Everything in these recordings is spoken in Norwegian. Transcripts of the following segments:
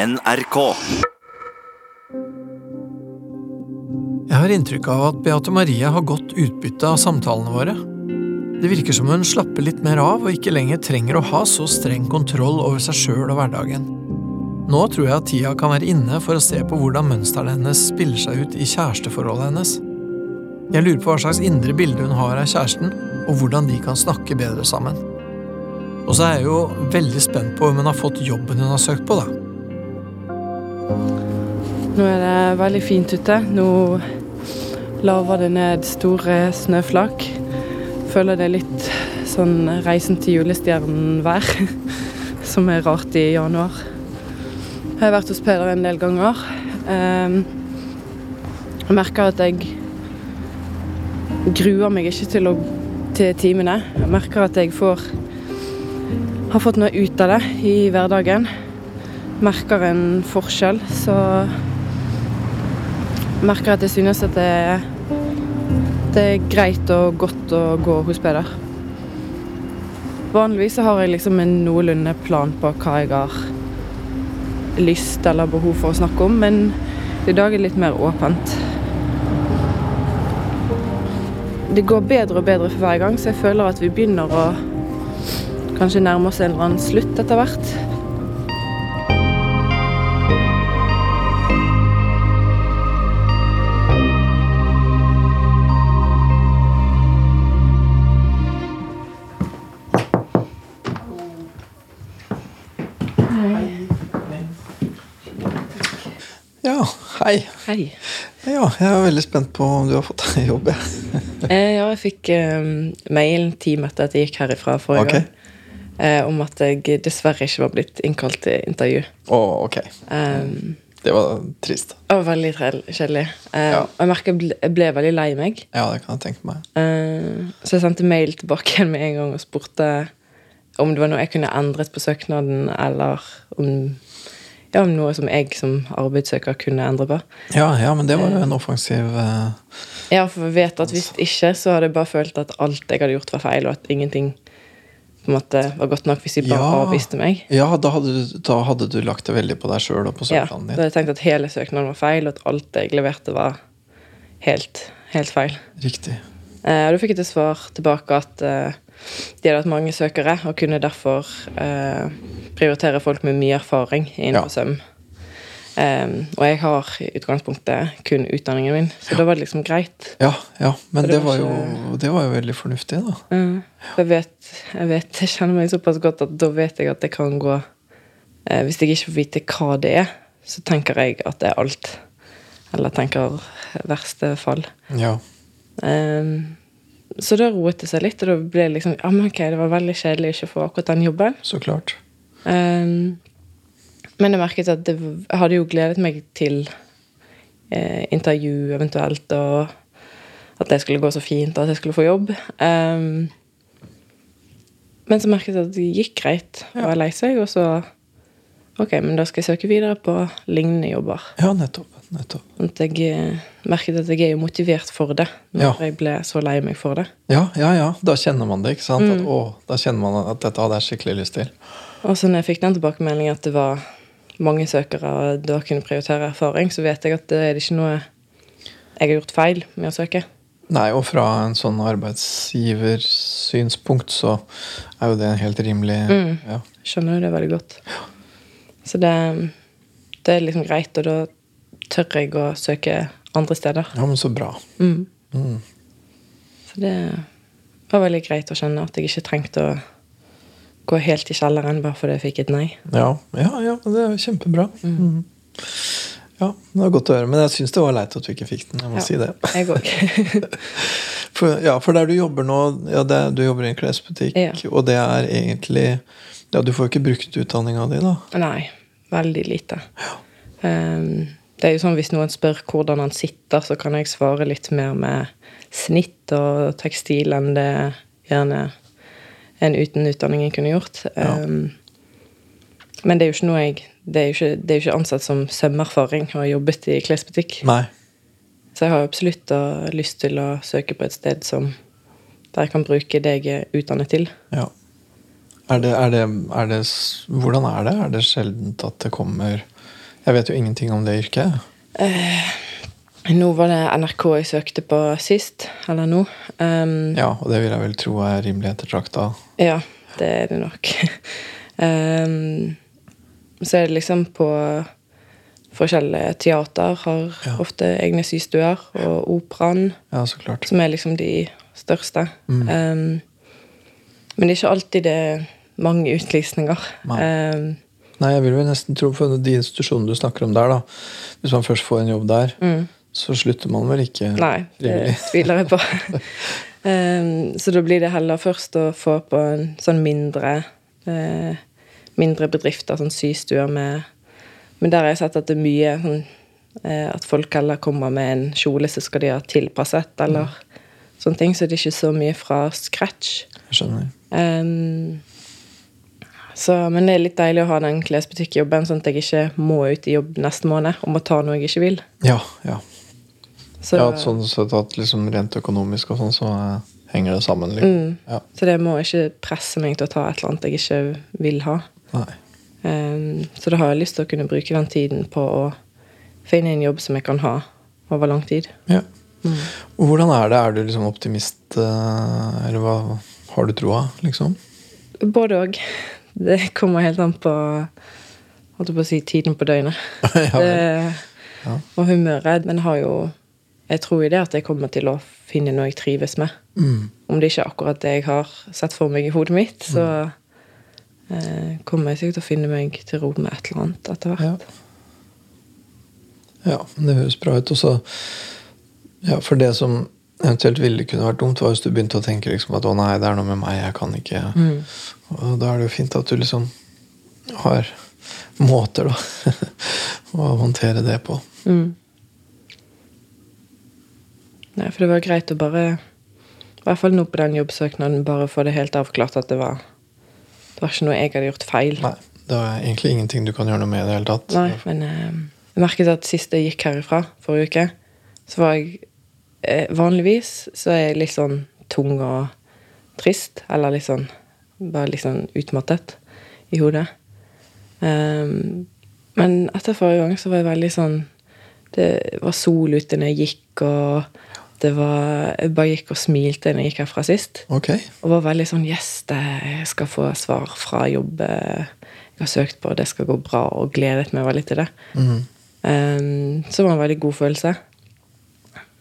NRK. Jeg har inntrykk av at Beate Marie har godt utbytte av samtalene våre. Det virker som hun slapper litt mer av og ikke lenger trenger å ha så streng kontroll over seg sjøl og hverdagen. Nå tror jeg at tida kan være inne for å se på hvordan mønstrene hennes spiller seg ut i kjæresteforholdet hennes. Jeg lurer på hva slags indre bilde hun har av kjæresten, og hvordan de kan snakke bedre sammen. Og så er jeg jo veldig spent på om hun har fått jobben hun har søkt på, da. Nå er det veldig fint ute. Nå laver det ned store snøflak. Føler det er litt sånn reisen til julestjernen-vær, som er rart i januar. Jeg har vært hos Peder en del ganger. Ehm, Jeg merker at jeg gruer meg ikke til, å, til timene. Jeg merker at jeg får har fått noe ut av det i hverdagen. Merker en forskjell, så merker at jeg synes at det, det er greit og godt å gå hos Peder. Vanligvis så har jeg liksom en noenlunde plan på hva jeg har lyst eller behov for å snakke om, men i dag er det litt mer åpent. Det går bedre og bedre for hver gang, så jeg føler at vi begynner å kanskje nærme oss en eller annen slutt etter hvert. Hei. Hei. Ja, jeg er veldig spent på om du har fått deg jobb. Eh, ja, jeg fikk eh, mail en time etter at jeg gikk herifra forrige okay. gang. Eh, om at jeg dessverre ikke var blitt innkalt til intervju. Oh, ok. Um, Det var trist. det var veldig kjedelig. Eh, Ja. og Jeg merker jeg ble, jeg ble veldig lei meg. Ja, det kan jeg tenke meg. Eh, så jeg sendte mail tilbake igjen med en gang og spurte om det var noe jeg kunne endret på søknaden, eller om, ja, noe som jeg som arbeidssøker kunne endre på. Ja, ja, men det var jo en offensiv uh, Ja, for jeg vet at hvis ikke, så hadde jeg bare følt at alt jeg hadde gjort, var feil, og at ingenting på en måte var godt nok hvis de bare Ja. avviste meg. Ja, da hadde, du, da hadde du lagt det veldig på deg sjøl og på Ja, søknaden da hadde jeg tenkt at hele søknaden var feil, og at alt jeg leverte, var helt, helt feil. Riktig. Eh, og da fikk jeg til svar tilbake at eh, de hadde hatt mange søkere, og kunne derfor eh, prioritere folk med mye erfaring innenfor Ja. søm. Um, og jeg har i utgangspunktet kun utdanningen min, så da var det liksom greit. Ja, ja, men det var, ikke... jo, det var jo veldig fornuftig, da. Mm. For Jeg vet, jeg vet, jeg kjenner meg såpass godt at da vet jeg at det kan gå eh, Hvis jeg ikke får vite hva det er, så tenker jeg at det er alt. Eller tenker verste fall. Ja. Ehm, så da roet det seg litt, og da ble det liksom ah, men ok, det var veldig kjedelig ikke å få akkurat den jobben. Så klart. Um, men jeg merket at det, jeg hadde jo gledet meg til eh, intervju eventuelt, og at det skulle gå så fint, og at jeg skulle få jobb. Um, men så merket jeg at det gikk greit og jeg lei seg, og så Ok, men da skal jeg søke videre på lignende jobber. Ja, nettopp. nettopp. Sånn at jeg eh, merket at jeg er jo motivert for det, når Ja. jeg ble så lei meg for det. Ja, ja, ja. Da kjenner man det, ikke sant? Mm. At, å, da kjenner man at dette hadde jeg skikkelig lyst til. Og så når jeg fikk den tilbakemeldingen at det var mange søkere og da kunne prioritere erfaring, så vet jeg at det er ikke noe jeg har gjort feil med å søke. Nei, og fra en sånn arbeidsgiversynspunkt så er jo det helt rimelig Mm. ja. Skjønner jo det veldig godt. Så det, det er liksom greit, og da tør jeg å søke andre steder. ja, men så bra. Mm. Mm. Så det var veldig greit å kjenne at jeg ikke trengte å gå helt i kjelleren bare fordi jeg fikk et nei. Ja, ja, ja, det er kjempebra. Mm. Ja, det var godt å høre. Men jeg syns det var leit at du ikke fikk den. Jeg må Ja. si det. Jeg også. For, ja, for der du jobber nå, ja, det, du jobber i en klesbutikk, Ja. og det er egentlig Ja, du får jo ikke brukt utdanninga di, da. Nei, veldig lite. Um, det er jo sånn Hvis noen spør hvordan han sitter, så kan jeg svare litt mer med snitt og tekstil enn det gjerne en uten utdanning kunne gjort. Ja. Ehm, men det er jo ikke noe jeg Det er jo ikke, det er jo ikke ansatt som sømmerfaring å ha jobbet i klesbutikk. Nei. Så jeg har absolutt da lyst til å søke på et sted som der jeg kan bruke det jeg er utdannet til. Ja. Er det, er det, er det Hvordan er det? Er det sjeldent at det kommer Jeg vet jo ingenting om det yrket. Nå var det NRK jeg søkte på sist, eller nå. Um, Ja, og det vil jeg vel tro er rimelig ettertrakta. Ja, det er det nok. um, så er det liksom på forskjellige teater har Ja. ofte egne systuer, og operaen, Ja, så klart. som er liksom de største. Mm. Um, men det er ikke alltid det mange utlysninger. Nei. Um, Nei, jeg vil vel nesten tro for de institusjonene du snakker om der, da. Hvis man først får en jobb der, så slutter man vel ikke Mm. nei, det tviler jeg på. um, så da blir det heller først å få på en sånn mindre uh, Mindre bedrifter, sånn systuer med Men der har jeg sett at det er mye sånn eh, At folk heller kommer med en kjole, så skal de ha tilpasset, eller sånne ting. Så det er ikke så mye fra scratch. Jeg skjønner. Ehm, så, men det er litt deilig å ha den klesbutikkjobben, sånn at jeg ikke må ut i jobb neste måned og må ta noe jeg ikke vil. Ja, ja. Så, ja sånn sett at liksom rent økonomisk og sånn, så eh, henger det sammen. Liksom. Mm. Ja. så det må ikke presse meg til å ta et eller annet jeg ikke vil ha. Ehm, så da har jeg lyst til å kunne bruke den tiden på å finne en jobb som jeg kan ha over lang tid. Ja. Og hvordan er det? Er du liksom optimist, eh, eller hva har du troa, liksom? Både òg. Det kommer helt an på holdt på å si, tiden på døgnet. ja, det, Ja. Og humøret. Men har jo Jeg tror jo det at jeg kommer til å finne noe jeg trives med. Mm. Om det ikke er akkurat det jeg har sett for meg i hodet mitt, så eh, kommer jeg sikkert til å finne meg til ro med et eller annet etter hvert. Ja. ja, det høres bra ut. Også, Ja, for det som eventuelt ville kunne vært dumt, var hvis du begynte å tenke liksom at å nei, det er noe med meg, jeg kan ikke Mm. Og da er det jo fint at du liksom har måter, da, å håndtere det på. Mm. Nei, for det var greit å bare I hvert fall nå på den jobbsøknaden bare få det helt avklart at det var Det var ikke noe jeg hadde gjort feil. Nei, det er egentlig ingenting du kan gjøre noe med i det hele tatt. Nei, men eh, jeg merket at sist jeg gikk herifra, forrige uke, så var jeg eh, Vanligvis så er jeg litt sånn tung og trist, eller litt sånn Bare sånn utmattet i hodet. Um, men etter forrige gang så var jeg veldig sånn Det var sol ute når jeg gikk, og det var Jeg bare gikk og smilte når jeg gikk herfra sist. Okay. Og var veldig sånn Yes, det, jeg skal få svar fra jobb eh, jeg har søkt på, det skal gå bra, og gledet meg veldig til det. Mm. Um, så var det en veldig god følelse.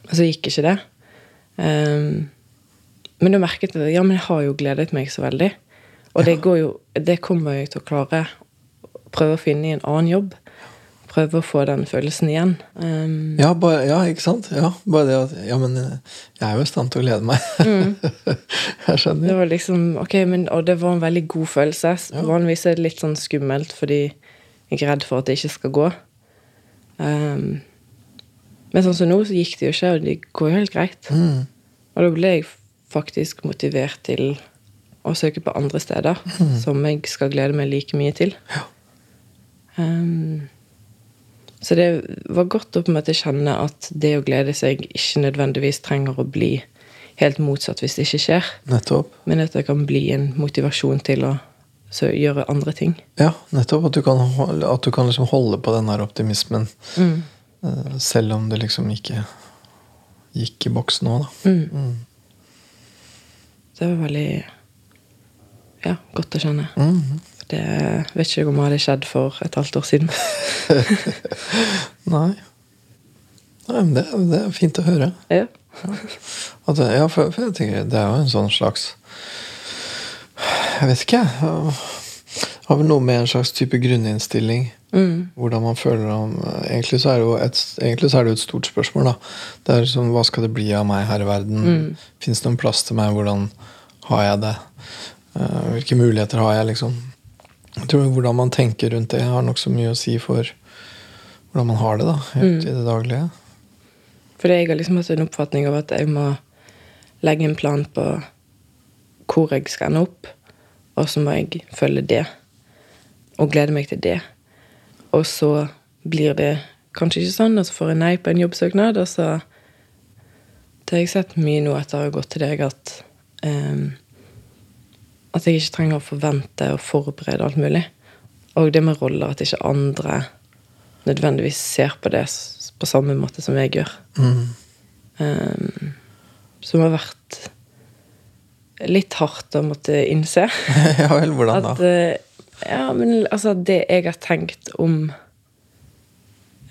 Og så gikk ikke det. Um, men da merket jeg ja, men jeg har jo gledet meg så veldig. Og det, går jo, det kommer jeg til å klare. Prøve å finne i en annen jobb. Prøve å få den følelsen igjen. Um, Ja, bare, ja, ikke sant? Ja, bare det at Ja, men jeg er jo i stand til å glede meg. jeg skjønner. Det var liksom, ok, men, Og det var en veldig god følelse. Ja. Vanligvis er det litt sånn skummelt fordi jeg er redd for at det ikke skal gå. Um, men sånn som nå, så gikk det jo ikke, og det går jo helt greit. Mm. Og da ble jeg faktisk motivert til å søke på andre steder som jeg skal glede meg like mye til. Ja. Um, så det var godt å på en måte kjenne at det å glede seg ikke nødvendigvis trenger å bli helt motsatt hvis det ikke skjer. Nettopp. Men at det kan bli en motivasjon til å så gjøre andre ting. Ja, nettopp. At du kan, at du kan liksom holde på den her optimismen Mm. eh, selv om det liksom ikke gikk i boks nå, da. Mm. Mm. Det var veldig ja, godt å kjenne. Mhm. Det vet ikke om hadde skjedd for et halvt år siden. Nei. Nei, men det, det er fint å høre. ja. At, det- ja, for, for jeg tenker, det er jo en sånn slags Jeg vet ikke, jeg. Har vel noe med en slags type grunninnstilling. Mm. Hvordan man føler om Egentlig så er det jo et, er det et stort spørsmål. da Det er liksom, Hva skal det bli av meg her i verden? Mm. Fins det noen plass til meg? Hvordan har jeg det? Eh, hvilke muligheter har jeg, liksom? Jeg tror Hvordan man tenker rundt det, har nokså mye å si for hvordan man har det da, helt Mm. i det daglige. For jeg har liksom hatt en oppfatning av at jeg må legge en plan på hvor jeg skal ende opp, og så må jeg følge det. Og glede meg til det. Og så blir det kanskje ikke sånn, og så får jeg nei på en jobbsøknad, og så Det har jeg sett mye nå etter å ha gått til deg, at ehm, At jeg ikke trenger å forvente og forberede alt mulig. Og det med roller, at ikke andre nødvendigvis ser på det på samme måte som jeg gjør. Mm. Um, som har vært litt hardt å måtte innse. ja vel, hvordan da? At eh, Ja, men altså, det jeg har tenkt om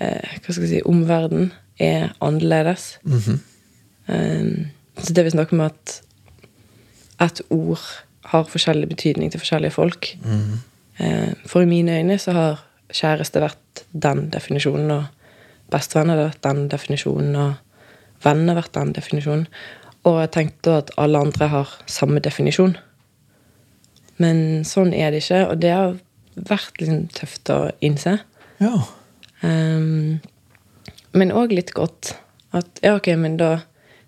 eh, Hva skal jeg si Om verden, er annerledes. Mhm. Um, så det vi snakker om at et ord har forskjellig betydning til forskjellige folk. Eh, For i mine øyne så har kjæreste vært den definisjonen, og bestevenner har vært den definisjonen, og venner har vært den definisjonen. Og jeg tenkte at alle andre har samme definisjon. Men sånn er det ikke, og det har vært litt tøft å innse. Ja. Um, men òg litt godt. At ja, ok, men da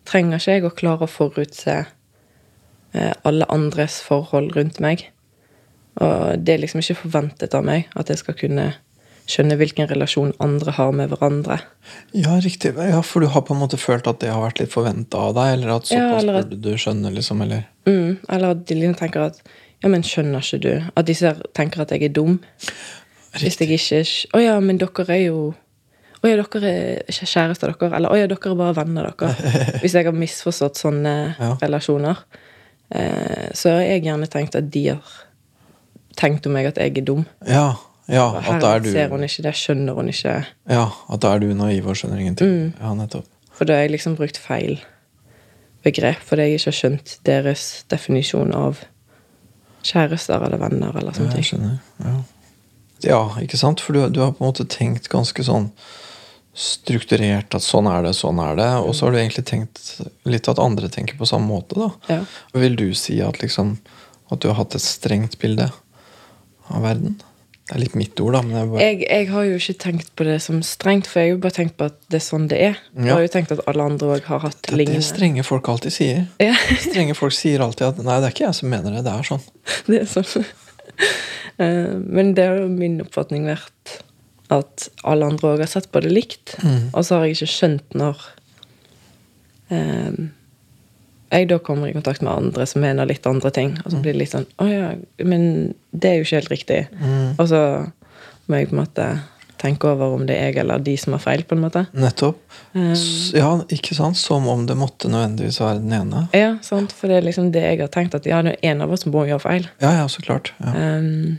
trenger ikke jeg å klare å forutse alle andres forhold rundt meg. Og det er liksom ikke forventet av meg at jeg skal kunne skjønne hvilken relasjon andre har med hverandre. ja, riktig. Ja, For du har på en måte følt at det har vært litt forventa av deg? Eller at Ja, såpass eller at- burde du skjønne, liksom? Eller Mm, eller at de liksom tenker at ja, men skjønner ikke du? At de ser, tenker at jeg er dum. Hvis jeg ikke Å ja, men dere er jo Å ja, dere er ikke kjærester, dere. Eller å ja, dere er bare venner, dere. Hvis jeg har misforstått sånne Ja. relasjoner. Eh, så har jeg gjerne tenkt at de har tenkt om meg at jeg er dum. Ja, ja Og at her er du ser hun ikke det, skjønner hun ikke. Ja, at da er du naiv og skjønner ingenting. Mm. Ja, nettopp. For da har jeg liksom brukt feil begrep, fordi jeg ikke har skjønt deres definisjon av kjærester eller venner eller Ja, sånne jeg ting. skjønner. Ja. ja, ikke sant? For du, du har på en måte tenkt ganske sånn strukturert at sånn er det, sånn er det. Og så har du egentlig tenkt litt at andre tenker på samme måte, da. Ja. Vil du si at liksom at du har hatt et strengt bilde av verden? Det er litt mitt ord, da. Men jeg bare, Jeg, jeg har jo ikke tenkt på det som strengt, for jeg har jo bare tenkt på at det er sånn det er. Jeg har jo tenkt at alle andre òg har hatt det er det lignende. strenge folk alltid sier. Ja, Strenge folk sier alltid at 'nei, det er ikke jeg som mener det', det er sånn. det er sånn. Eh, Men det har jo min oppfatning vært at alle andre òg har sett på det likt. Mm. Og så har jeg ikke skjønt når eh, jeg da kommer i kontakt med andre som mener litt andre ting. Og så blir det litt sånn Å ja, men det er jo ikke helt riktig. Mm. Og så må jeg på en måte tenke over om det er jeg eller de som har feil, på en måte. Nettopp. Um, Ja, ikke sant? Som om det måtte nødvendigvis være den ene. Ja, sant? For det er liksom det jeg har tenkt, at ja, det er en av oss som må gjøre feil. Ja, ja, så klart. Ja. Um,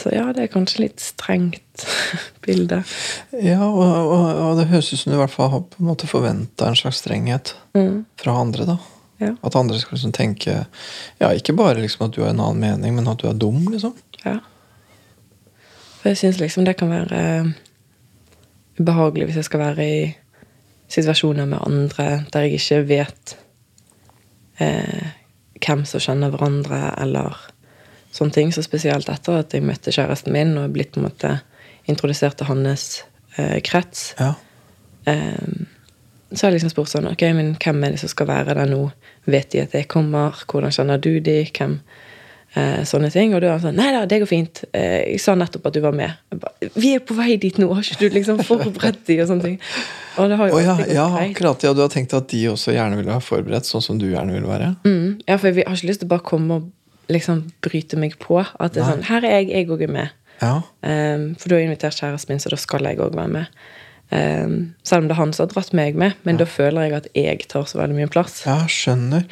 så ja, det er kanskje litt strengt bilde. Ja, og, og, og det høres ut som du i hvert fall har på en måte forventa en slags strenghet Mm, fra andre. da. ja, At andre skal liksom tenke Ja, ikke bare liksom at du har en annen mening, men at du er dum, liksom. ja. For jeg syns liksom det kan være eh, ubehagelig hvis jeg skal være i situasjoner med andre der jeg ikke vet eh, hvem som kjenner hverandre, eller sånne ting. Så spesielt etter at jeg møtte kjæresten min og blitt på en måte introdusert til hans eh, krets. Ja. Eh, så har jeg liksom spurt sånn Ok, men hvem er det som skal være der nå? Vet de at jeg kommer? Hvordan kjenner du de? Hvem? Eh, sånne ting. Og da er han sånn Nei da, det går fint. Eh, jeg sa nettopp at du var med. Ba, Vi er på vei dit nå, har ikke du liksom forberedt de? Og sånne ting. Og det har jo oh, ja, ja, akkurat. Ja, du har tenkt at de også gjerne ville være forberedt, sånn som du gjerne vil være? Mm, ja, for jeg har ikke lyst til å bare komme og liksom bryte meg på. At det er sånn Her er jeg, jeg òg er med. Ja. Um, for du har invitert kjæresten min, så da skal jeg òg være med. Um, selv om det er han som har dratt meg med, men da føler jeg at jeg tar så veldig mye plass. ja, skjønner.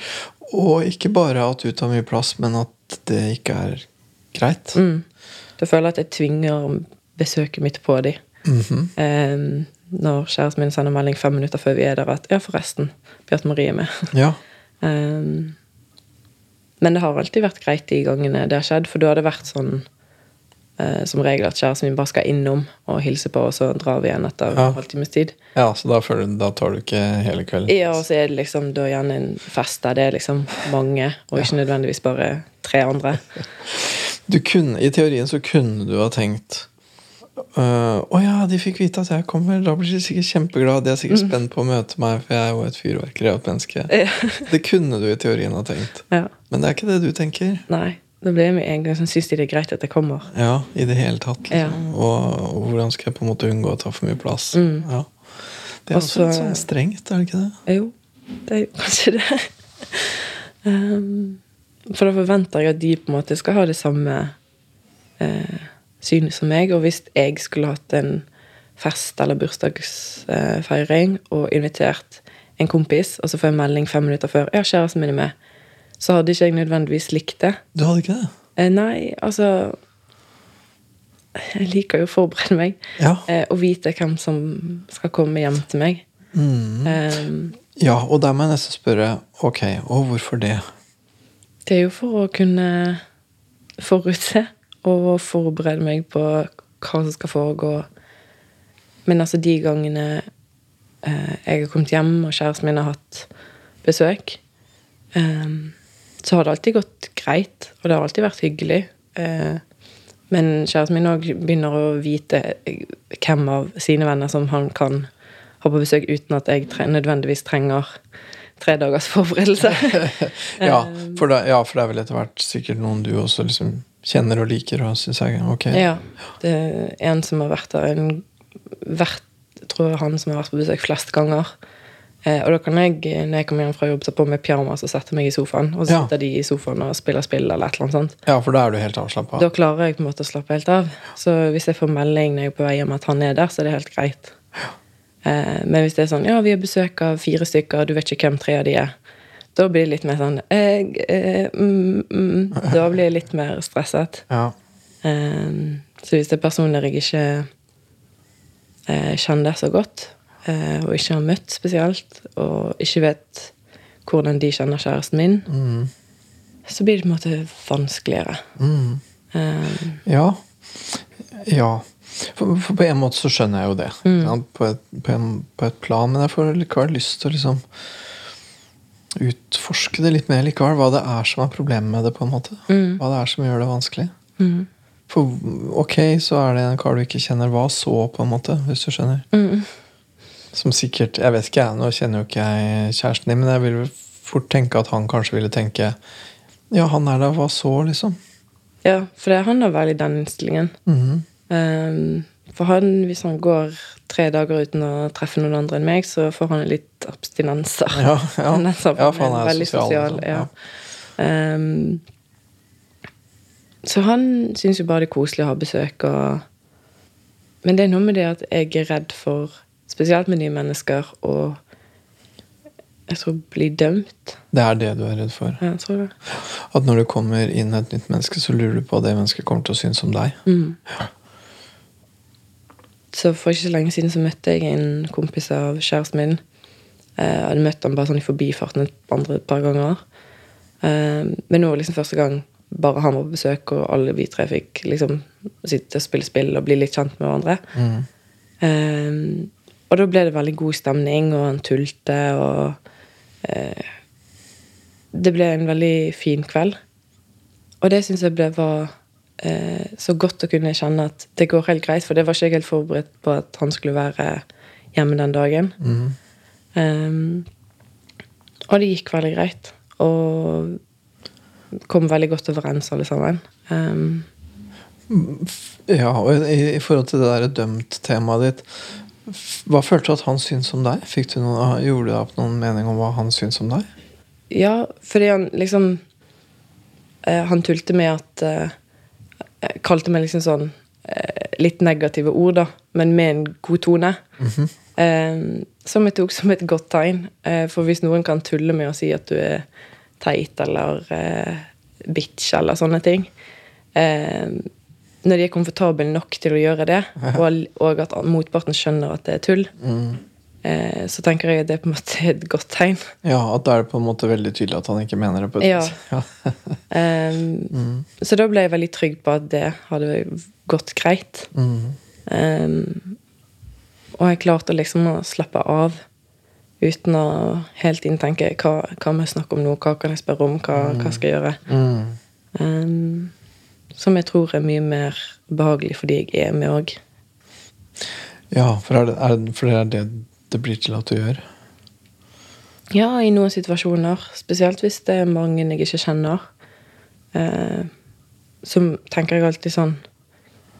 Og ikke bare at du tar mye plass, men at det ikke er greit. Mm. Da føler jeg at jeg tvinger besøket mitt på de. -hmm. um, når kjæresten min sender melding fem minutter før vi er der at ja, forresten, Bjarte Marie er med. Ja. Ehm, men det har alltid vært greit de gangene det har skjedd, for da har det vært sånn eh, som regel at kjæresten min bare skal innom og hilse på, og så drar vi igjen etter Ja. en halvtimes tid. ja, så da, føler du, da tar du ikke hele kvelden? Ja, og så er det liksom da gjerne en fest der det er liksom mange, og ikke nødvendigvis bare tre andre. Du kunne, I teorien så kunne du ha tenkt øh, Å ja, de fikk vite at jeg kommer. Da blir de sikkert kjempeglade. De er sikkert spent på å møte meg, for jeg er jo et fyrverkeri av et menneske. Det kunne du i teorien ha tenkt. Ja. Men det er ikke det du tenker. Nei. Da blir jeg med en gang sånn Syns de det er greit at jeg kommer? Ja, i det hele tatt. Ja. Liksom. Og, og hvordan skal jeg på en måte unngå å ta for mye plass? Mm. Ja. Det er også, også litt sånn strengt, er det ikke det? Jo, det er jo kanskje det. um, for da forventer jeg at de på en måte skal ha det samme eh, synes som meg. Og hvis jeg skulle hatt en fest eller bursdagsfeiring og invitert en kompis, og så får jeg melding fem minutter før ja, kjæresten min er med, så hadde ikke jeg nødvendigvis likt det. Du hadde ikke det? Eh, nei, altså Jeg liker jo å forberede meg Ja. eh, og vite hvem som skal komme hjem til meg. Mm. Eh, Ja, og der må jeg nesten spørre ok, og hvorfor det? det er jo for å kunne forutse og forberede meg på hva som skal foregå. Men altså, de gangene eh, jeg har kommet hjem, og kjæresten min har hatt besøk, eh, så har det alltid gått greit, og det har alltid vært hyggelig. Eh, men kjæresten min òg begynner å vite hvem av sine venner som han kan ha på besøk uten at jeg tre nødvendigvis trenger tre dagers forberedelse. Ja, for det, ja, for det er vel etter hvert sikkert noen du også liksom kjenner og liker og syns er ok. Ja. Det er en som har vært der en, vært, jeg tror er han som har vært på besøk flest ganger. Eh, og da kan jeg, når jeg kommer hjem fra jobb, ta på meg pyjamas og sette meg i sofaen. Og så Ja. sitter de i sofaen og spiller spill eller et eller annet sånt. Ja, for da er du helt avslappa. Da klarer jeg på en måte å slappe helt av. Så hvis jeg får melding når jeg er på vei hjem at han er der, så er det helt greit. Eh, men hvis det er sånn ja, vi har besøk av fire stykker, du vet ikke hvem tre av de er, da blir det litt mer sånn eh, eh, mm, mm, Da blir jeg litt mer stresset. Ja. Eh, så hvis det er personer jeg ikke eh, kjenner så godt, eh, og ikke har møtt spesielt, og ikke vet hvordan de kjenner kjæresten min, Mm. så blir det på en måte vanskeligere. Eh, Ja. Ja. For, for på en måte så skjønner jeg jo det. Mm. På, et, på, en, på et plan. Men jeg får likevel lyst til å liksom utforske det litt mer likevel. Hva det er som er problemet med det. på en måte. Mm. Hva det er som gjør det vanskelig. mm, For ok, så er det en kar du ikke kjenner. Hva så, på en måte? Hvis du skjønner. mm, Som sikkert Jeg vet ikke, jeg, nå kjenner jo ikke jeg kjæresten din, men jeg vil fort tenke at han kanskje ville tenke Ja, han er der, hva så, liksom? ja, for det, er han har veldig den innstillingen. Eh, for han, hvis han går tre dager uten å treffe noen andre enn meg, så får han litt abstinenser. Ja, ja. Tendenser, ja, for han er veldig sosial. sosial. liksom. ja. Um, så han syns jo bare det er koselig å ha besøk. Og... Men det er noe med det at jeg er redd for, spesielt med nye mennesker, å jeg tror bli dømt. Det er det du er redd for. Ja, jeg tror det. At når du kommer inn et nytt menneske, så lurer du på hva det mennesket kommer til å synes om deg. Mm. Så for ikke så lenge siden så møtte jeg en kompis av kjæresten min. Eh, Jeg hadde møtt ham bare sånn i forbifarten et, andre, et par ganger. Eh, Men nå var det liksom første gang bare han var på besøk, og alle vi tre fikk liksom sitte og spille spill og bli litt kjent med hverandre. Mm. Um, og da ble det veldig god stemning, og han tulte, og uh, Det ble en veldig fin kveld. Og det syns jeg ble var eh, så godt å kunne kjenne at det går helt greit, for det var ikke jeg helt forberedt på at han skulle være hjemme den dagen. Mm. Um, og det gikk veldig greit. Og kom veldig godt overens, alle sammen. Um, Ja, og i, i forhold til det der dømt-temaet ditt Hva følte du at han syntes om deg? Du noen, gjorde du deg opp noen mening om hva han syntes om deg? Ja, fordi han liksom eh, Han tulte med at eh, eh, Kalte meg liksom sånn eh, litt negative ord, da, men med en god tone. eh, som jeg tok som et godt tegn. Eh, for hvis noen kan tulle med å si at du er teit eller eh, bitch eller sånne ting Når de er komfortable nok til å gjøre det, og, og at motparten skjønner at det er tull, eh, så tenker jeg at det er på en måte et godt tegn. Ja, at da er det på en måte veldig tydelig at han ikke mener det. på et Ja. Um, Så da ble jeg veldig trygg på at det hadde gått greit. Mm. Um, og jeg klarte liksom å slappe av uten å helt inntenke hva, hva må jeg snakke om nå, hva kan jeg spørre om, hva, hva skal jeg gjøre. Mm. Um, som jeg tror er mye mer behagelig fordi jeg er med òg. Ja, for, er det, er for det er det det blir til at du gjør? Ja, i noen situasjoner. Spesielt hvis det er mange jeg ikke kjenner. Eh, så tenker jeg alltid sånn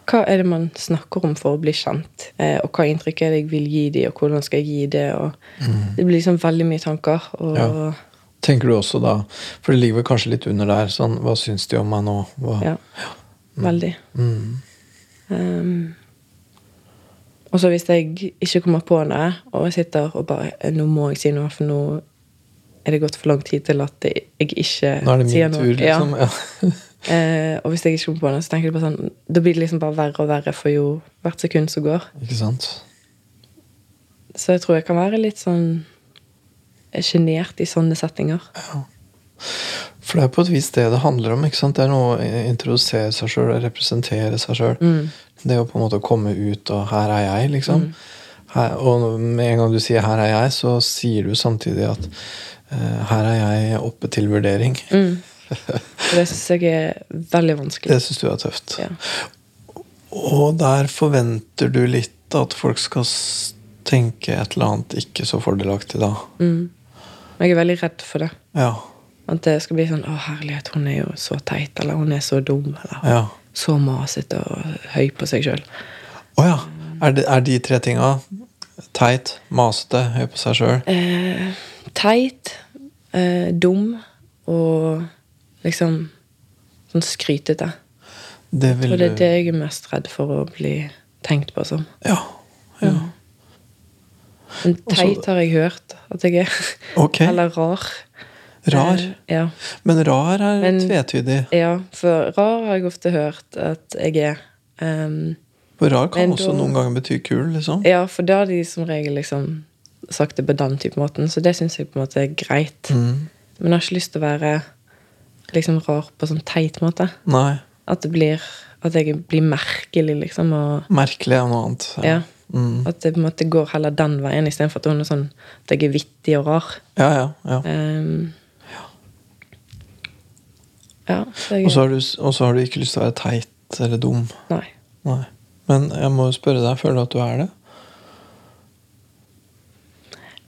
Hva er det man snakker om for å bli kjent? Eh, og hva inntrykk er det jeg vil gi dem, og hvordan skal jeg gi det? Og Det blir liksom veldig mye tanker. Og Ja. Tenker du også da For det ligger vel kanskje litt under der. sånn, Hva syns de om meg nå? Hva? ja, veldig. Mm. Um, og så hvis jeg ikke kommer på noe, og jeg sitter og bare Nå må jeg si noe, for nå er det gått for lang tid til at jeg ikke Nå er det min tur, liksom. Ja. Eh, og hvis jeg ikke kommer på noe, så tenker jeg bare sånn Da blir det liksom bare verre og verre for jo hvert sekund som går. Ikke sant? Så jeg tror jeg kan være litt sånn sjenert i sånne settinger. For det er på et vis det det handler om. Det er noe å introdusere seg sjøl, representere seg sjøl. Mm. Det å på en måte komme ut og 'her er jeg', liksom. Her, og med en gang du sier 'her er jeg', så sier du samtidig at uh, 'her er jeg oppe til vurdering'. Mm. Og det syns jeg er veldig vanskelig. Det syns du er tøft. Ja. Og der forventer du litt at folk skal tenke et eller annet ikke så fordelaktig, da. Mm. Jeg er veldig redd for det. Ja. At det skal bli sånn 'Å, herlighet, hun er jo så teit', eller 'hun er så dum', eller ja. så masete og høy på seg sjøl. Å ja. Er, det, er de tre tinga teit, masete, høy på seg sjøl? Eh, teit, eh, dum og liksom sånn skrytete. Det Jeg tror det er det jeg er mest redd for å bli tenkt på som. Ja. ja. Men teit har jeg hørt at jeg er. Okay. Eller rar. Rar. Eh, ja. Men rar er Men- tvetydig. ja, for rar har jeg ofte hørt at jeg er. Um, For rar kan også da- noen ganger bety kul, liksom. ja, for da har de som regel liksom sagt det på den type måten, så det syns jeg på en måte er greit. Mm. Men jeg har ikke lyst til å være liksom rar på sånn teit måte. Nei. At det blir At jeg blir merkelig, liksom. Og Merkelig er noe annet. ja. Mm. At det på en måte går heller den veien, istedenfor at hun er sånn at jeg er vittig og rar. Ja, ja. ja. Ehm, ja, Og så har, du, og så har du ikke lyst til å være teit eller dum. Nei. Nei. Men jeg må jo spørre deg, føler du at du er det?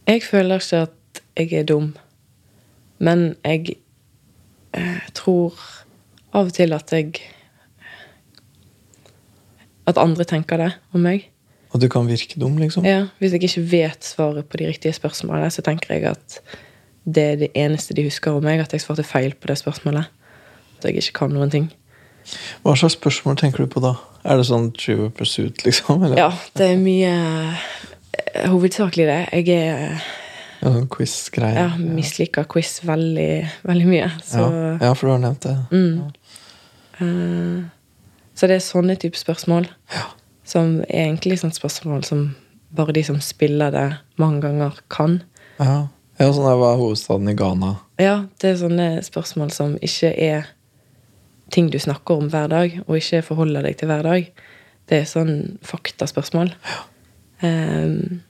Jeg føler ikke at jeg er dum, men jeg eh, tror av og til at jeg At andre tenker det om meg. At du kan virke dum, liksom? Ja, Hvis jeg ikke vet svaret på de riktige spørsmålene, så tenker jeg at det er det eneste de husker om meg, at jeg svarte feil på det spørsmålet. At jeg ikke kan noen ting. Hva slags spørsmål tenker du på da? Er det sånn True Pursuit, liksom? Eller Ja, det er mye eh, Hovedsakelig det. Jeg er ja, sånn quiz-greie? ja, misliker quiz veldig, veldig mye. Så ja. ja, for du har nevnt det. Mm. Eh, Så det er sånne type spørsmål som er egentlig sånne spørsmål som bare de som spiller det mange ganger, kan. Ja, ja sånn er var hovedstaden i Ghana. Ja, det er sånne spørsmål som ikke er ting du snakker om hver dag, og ikke forholder deg til hver dag. Det er sånn faktaspørsmål. Um,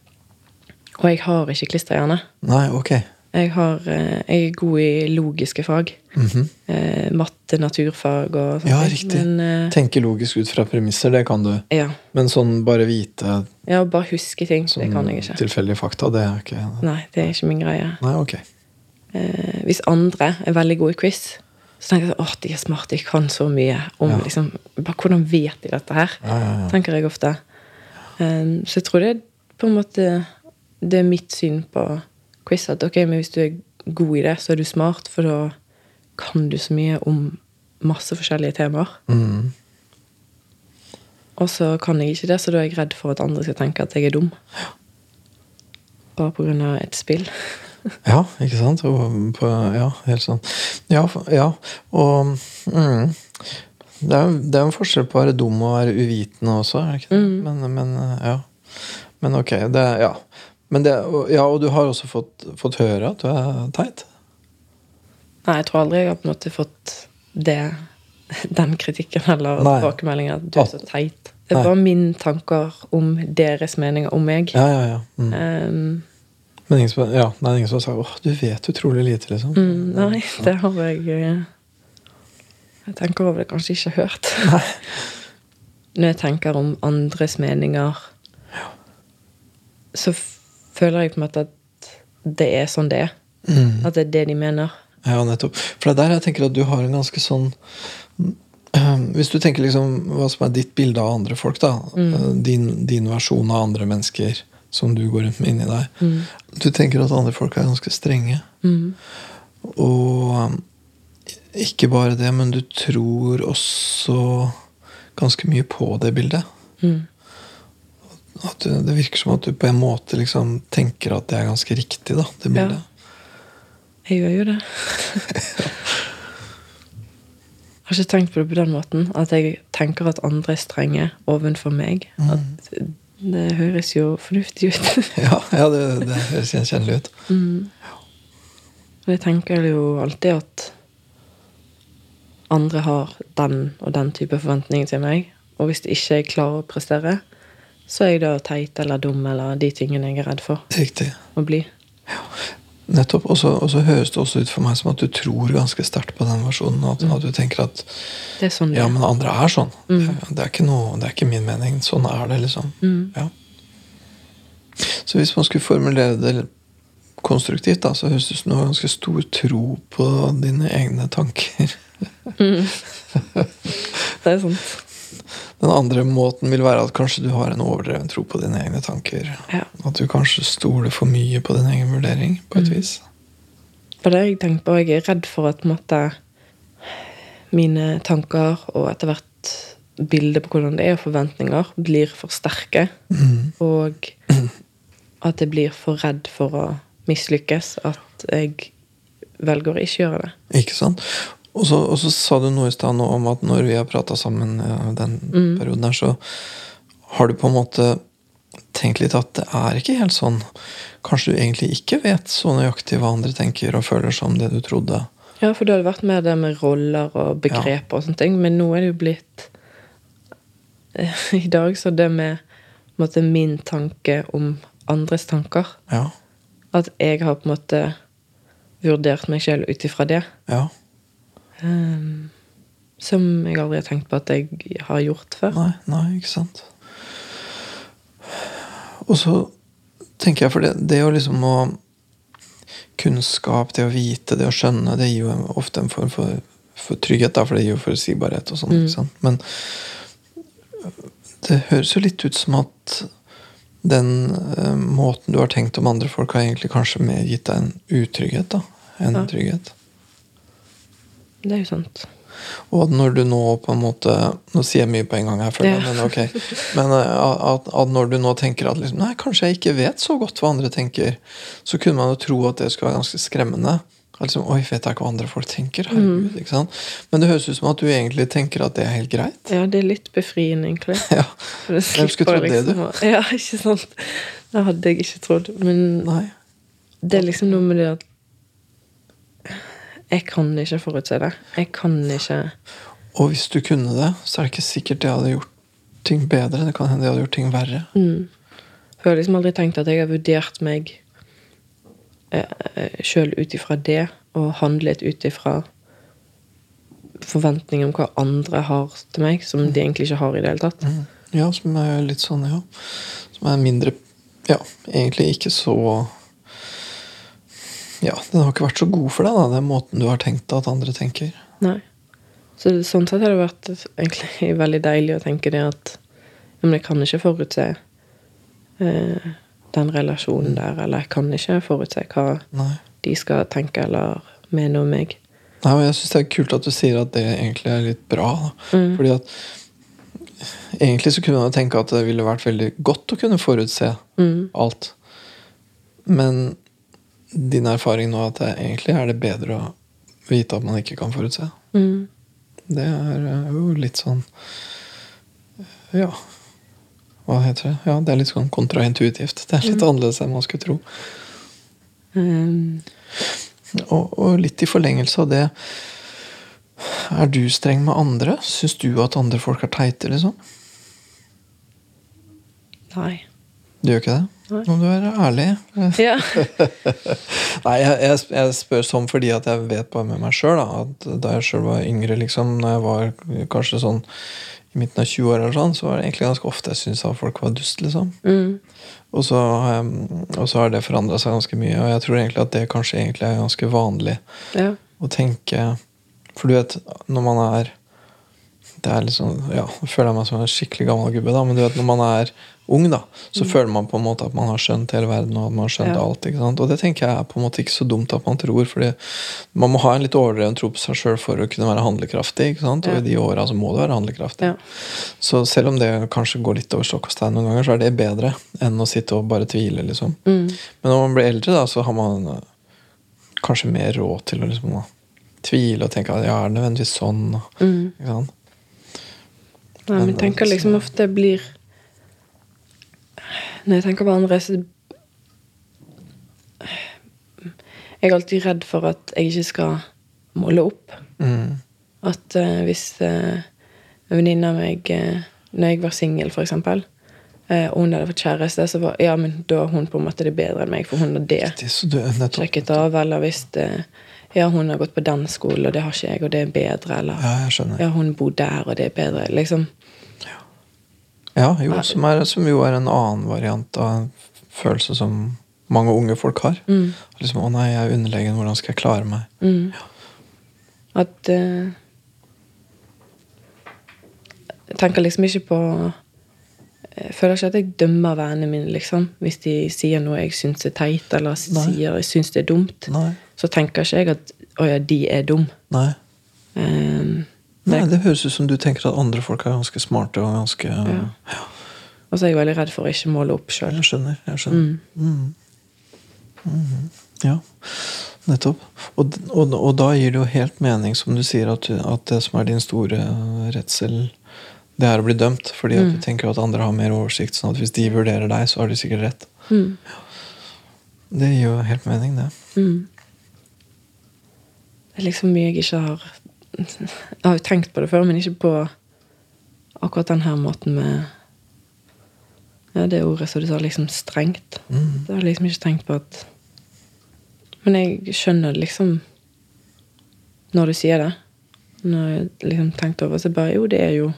og jeg har ikke klisterhjerne. Nei, ok. Jeg, har, eh, jeg er god i logiske fag. Mhm. Eh, matte, naturfag og sånt. Ja, riktig. Men, eh, Tenke logisk ut fra premisser, det kan du. ja. Men sånn bare vite ja, bare huske ting. sånn det kan jeg ikke. tilfeldige fakta, det er ikke Nei, det er ikke min greie. Nei, ok. Eh, hvis andre er veldig gode i quiz, så tenker jeg at de er smarte, de kan så mye om Ja. liksom, bare Hvordan vet de dette her? Ja, ja. Tenker jeg ofte. Um, så jeg tror det er på en måte Det er mitt syn på quiz. At ok, men hvis du er god i det, så er du smart, for da kan du så mye om masse forskjellige temaer. Mm. Og så kan jeg ikke det, så da er jeg redd for at andre skal tenke at jeg er dum. Bare av et spill. Ja, ikke sant? På, ja, helt sånn. Ja, ja. og mm, det, er, det er en forskjell på å være dum og være uvitende også, er det ikke det? Men, men ja. Men ok, det Ja. Men det, ja, og du har også fått, fått høre at du er teit? Nei, jeg tror aldri jeg har på en måte fått det, den kritikken eller tilbakemeldinga at du er så teit. Det er mine tanker om deres meninger om meg. Ja, ja, ja. Mm. Um, Men ingen som, ja, er ingen som har sagt 'åh, du vet utrolig lite', liksom. mm, nei, det har jeg eh, Jeg tenker over det kanskje ikke hørt. Nei. Når jeg tenker om andres meninger, ja. så føler jeg på en måte at det er sånn det er. Mm. At det er det de mener. Ja, nettopp. For det er der jeg tenker at du har en ganske sånn eh, Hvis du tenker liksom hva som er ditt bilde av andre folk, da. Mm. Din, din versjon av andre mennesker som du går rundt med inni deg. Du tenker at andre folk er ganske strenge. Mm. Og eh, ikke bare det, men du tror også ganske mye på det bildet. Mm. At du, det virker som at du på en måte liksom tenker at det er ganske riktig, da, det bildet. Jeg gjør jo det. Jeg har ikke tenkt på det på den måten. At jeg tenker at andre er strenge ovenfor meg. Mm. At det høres jo fornuftig ut. Ja, ja det, det høres gjenkjennelig ut. Og jeg tenker jo alltid at andre har den og den type forventninger til meg. Og hvis ikke jeg klarer å prestere, så er jeg da teit eller dum eller de tingene jeg er redd for Riktig. å bli. Nettopp. Og så høres det også ut for meg som at du tror ganske sterkt på den versjonen. At, at du tenker at Det sånn det ja, men andre er sånn. Det, det, er ikke noe, det er ikke min mening. Sånn er det, liksom. Ja. Så hvis man skulle formulere det konstruktivt, da, så høres det ut som du har ganske stor tro på dine egne tanker. Det er sant. Den andre måten vil være at kanskje du har en overdreven tro på dine egne tanker. Ja. At du kanskje stoler for mye på din egen vurdering, på et vis. For det har jeg tenkt på. Jeg er redd for at måtte, mine tanker og etter hvert bildet på hvordan det er, og forventninger, blir for sterke. Og at jeg blir for redd for å mislykkes. At jeg velger å ikke gjøre det. Ikke sant? Og så, og så sa du noe i stad om at når vi har prata sammen ja, den perioden her, så har du på en måte tenkt litt at det er ikke helt sånn. Kanskje du egentlig ikke vet så nøyaktig hva andre tenker og føler som det du trodde. Ja, for det hadde vært mer det med roller og begreper og sånne ting. Men nå er det jo blitt I dag så det med måte, min tanke om andres tanker Ja. At jeg har på en måte vurdert meg sjøl ut ifra det. Ja. Ehm, som jeg aldri har tenkt på at jeg har gjort før. Nei, nei, ikke sant. Og så tenker jeg for det, det å liksom å Kunnskap, det å vite, det å skjønne, det gir jo ofte en form for, for trygghet, da, for det gir jo forutsigbarhet og sånn. sant? Men det høres jo litt ut som at den uh, måten du har tenkt om andre folk, har egentlig kanskje mer gitt deg en utrygghet da, enn Ja. trygghet. Det er jo sant. Og at når du nå på en måte Nå sier jeg mye på en gang her, føler Ja. men ok. Men eh, at, at når du nå tenker at liksom, nei, kanskje jeg ikke vet så godt hva andre tenker, så kunne man jo tro at det skulle være ganske skremmende. Liksom, Oi, vet jeg ikke hva andre folk tenker? Herregud, ikke sant? Men det høres ut som at du egentlig tenker at det er helt greit. Ja, det er litt befriende, egentlig. Ja, Hvem skulle trodd det, du? liksom å- Ja, ikke sant? Det hadde jeg ikke trodd. Men Nei. det er liksom noe med det at Jeg kan ikke forutse det. Jeg kan ikke Og hvis du kunne det, så er det ikke sikkert det hadde gjort ting bedre. Det kan hende det hadde gjort ting verre. mm. Jeg har liksom aldri tenkt at jeg har vurdert meg eh, sjøl ut ifra det, og handlet ut ifra forventninger om hva andre har til meg, som de egentlig ikke har i det hele tatt. Mm. Ja, som er litt sånn, ja. Som er mindre Ja, egentlig ikke så Ja, den har ikke vært så god for deg, da, den måten du har tenkt at andre tenker. Nei. Så sånn sett har det vært egentlig veldig deilig å tenke det at men jeg kan ikke forutse eh, den relasjonen der, eller jeg kan ikke forutse hva Nei. de skal tenke eller mene om meg. Nei, og jeg syns det er kult at du sier at det egentlig er litt bra. Da. Fordi at Egentlig så kunne man tenke at det ville vært veldig godt å kunne forutse alt. Men din erfaring nå at det egentlig er det bedre å vite at man ikke kan forutse. Mm. Det er eh, jo litt sånn Ja. Hva heter det? Ja, Det er litt sånn kontraintuitivt. Det er litt annerledes enn man skulle tro. Mm. Og, og litt i forlengelse av det Er du streng med andre? Syns du at andre folk er teite, liksom? nei. Du gjør ikke det? Nei. Nå må du være ærlig. Ja. Nei, jeg, jeg, jeg spør sånn fordi at jeg vet bare med meg sjøl at da jeg sjøl var yngre, liksom, når jeg var kanskje sånn i midten av 20-åra, sånn, så var det egentlig ganske ofte jeg syntes at folk var dust. liksom. Mm. Og så, og så har det forandra seg ganske mye, og jeg tror egentlig at det kanskje egentlig er ganske vanlig ja. å tenke For du vet, når man er det er liksom, ja, Nå føler jeg meg som en skikkelig gammel gubbe, da, men du vet, når man er ung, da, så føler man på en måte at man har skjønt hele verden. Og at man har skjønt Ja. alt, ikke sant? Og det tenker jeg er på en måte ikke så dumt at man tror. fordi man må ha en litt overdreven tro på seg sjøl for å kunne være handlekraftig. ikke sant? Og Ja. i de åra så må du være handlekraftig. Ja. Så selv om det kanskje går litt over stokk og stein noen ganger, så er det bedre enn å sitte og bare tvile. liksom. Mm. Men når man blir eldre, da, så har man eh, kanskje mer råd til å liksom, da, tvile og tenke at ja, er det nødvendigvis sånn? og- Mm. Ikke sant? Nei, men jeg tenker liksom ofte blir Når jeg tenker på andre, så Jeg er alltid redd for at jeg ikke skal måle opp. Mm. At uh, hvis uh, en venninne av meg uh, Når jeg var singel, eksempel, eh, og hun hadde fått kjæreste, så var ja, men da er hun på en måte det bedre enn meg, for hun har det Det, nettopp. sjekket av. Eller hvis eh, ja, hun har gått på den skolen, og det har ikke jeg, og det er bedre. Eller Ja, jeg skjønner. ja, hun bor der, og det er bedre. Liksom. Ja, jo, som, er, som jo er en annen variant av en følelse som mange unge folk har. Mm. Liksom, 'Å nei, jeg er underlegen. Hvordan skal jeg klare meg?' Mm. At uh, Jeg tenker liksom ikke på Jeg føler ikke at jeg dømmer vennene mine, liksom. Hvis de sier noe jeg syns er teit, eller Nei. sier jeg syns det er dumt. Nei. Så tenker ikke jeg at 'å ja, de er dum'. Nei. Um, Nei, det høres ut som du tenker at andre folk er ganske smarte og ganske Ja. og så er jeg veldig redd for å ikke måle opp sjøl. Jeg skjønner. jeg skjønner. Mm. Mhm. Ja, nettopp. Og, og, og da gir det jo helt mening, som du sier, at, at det som er din store redsel, det er å bli dømt. Fordi at du tenker at andre har mer oversikt. sånn at hvis de vurderer deg, så har de sikkert rett. Mm. Det gir jo helt mening, det. Mm. Det er liksom mye jeg ikke har Jeg har jo tenkt på det før, men ikke på akkurat den her måten med Ja, det ordet som du sa, liksom strengt. Mm. Det har jeg liksom ikke tenkt på at Men jeg skjønner liksom når du sier det. Når jeg liksom tenkte over, så bare Jo, det er jo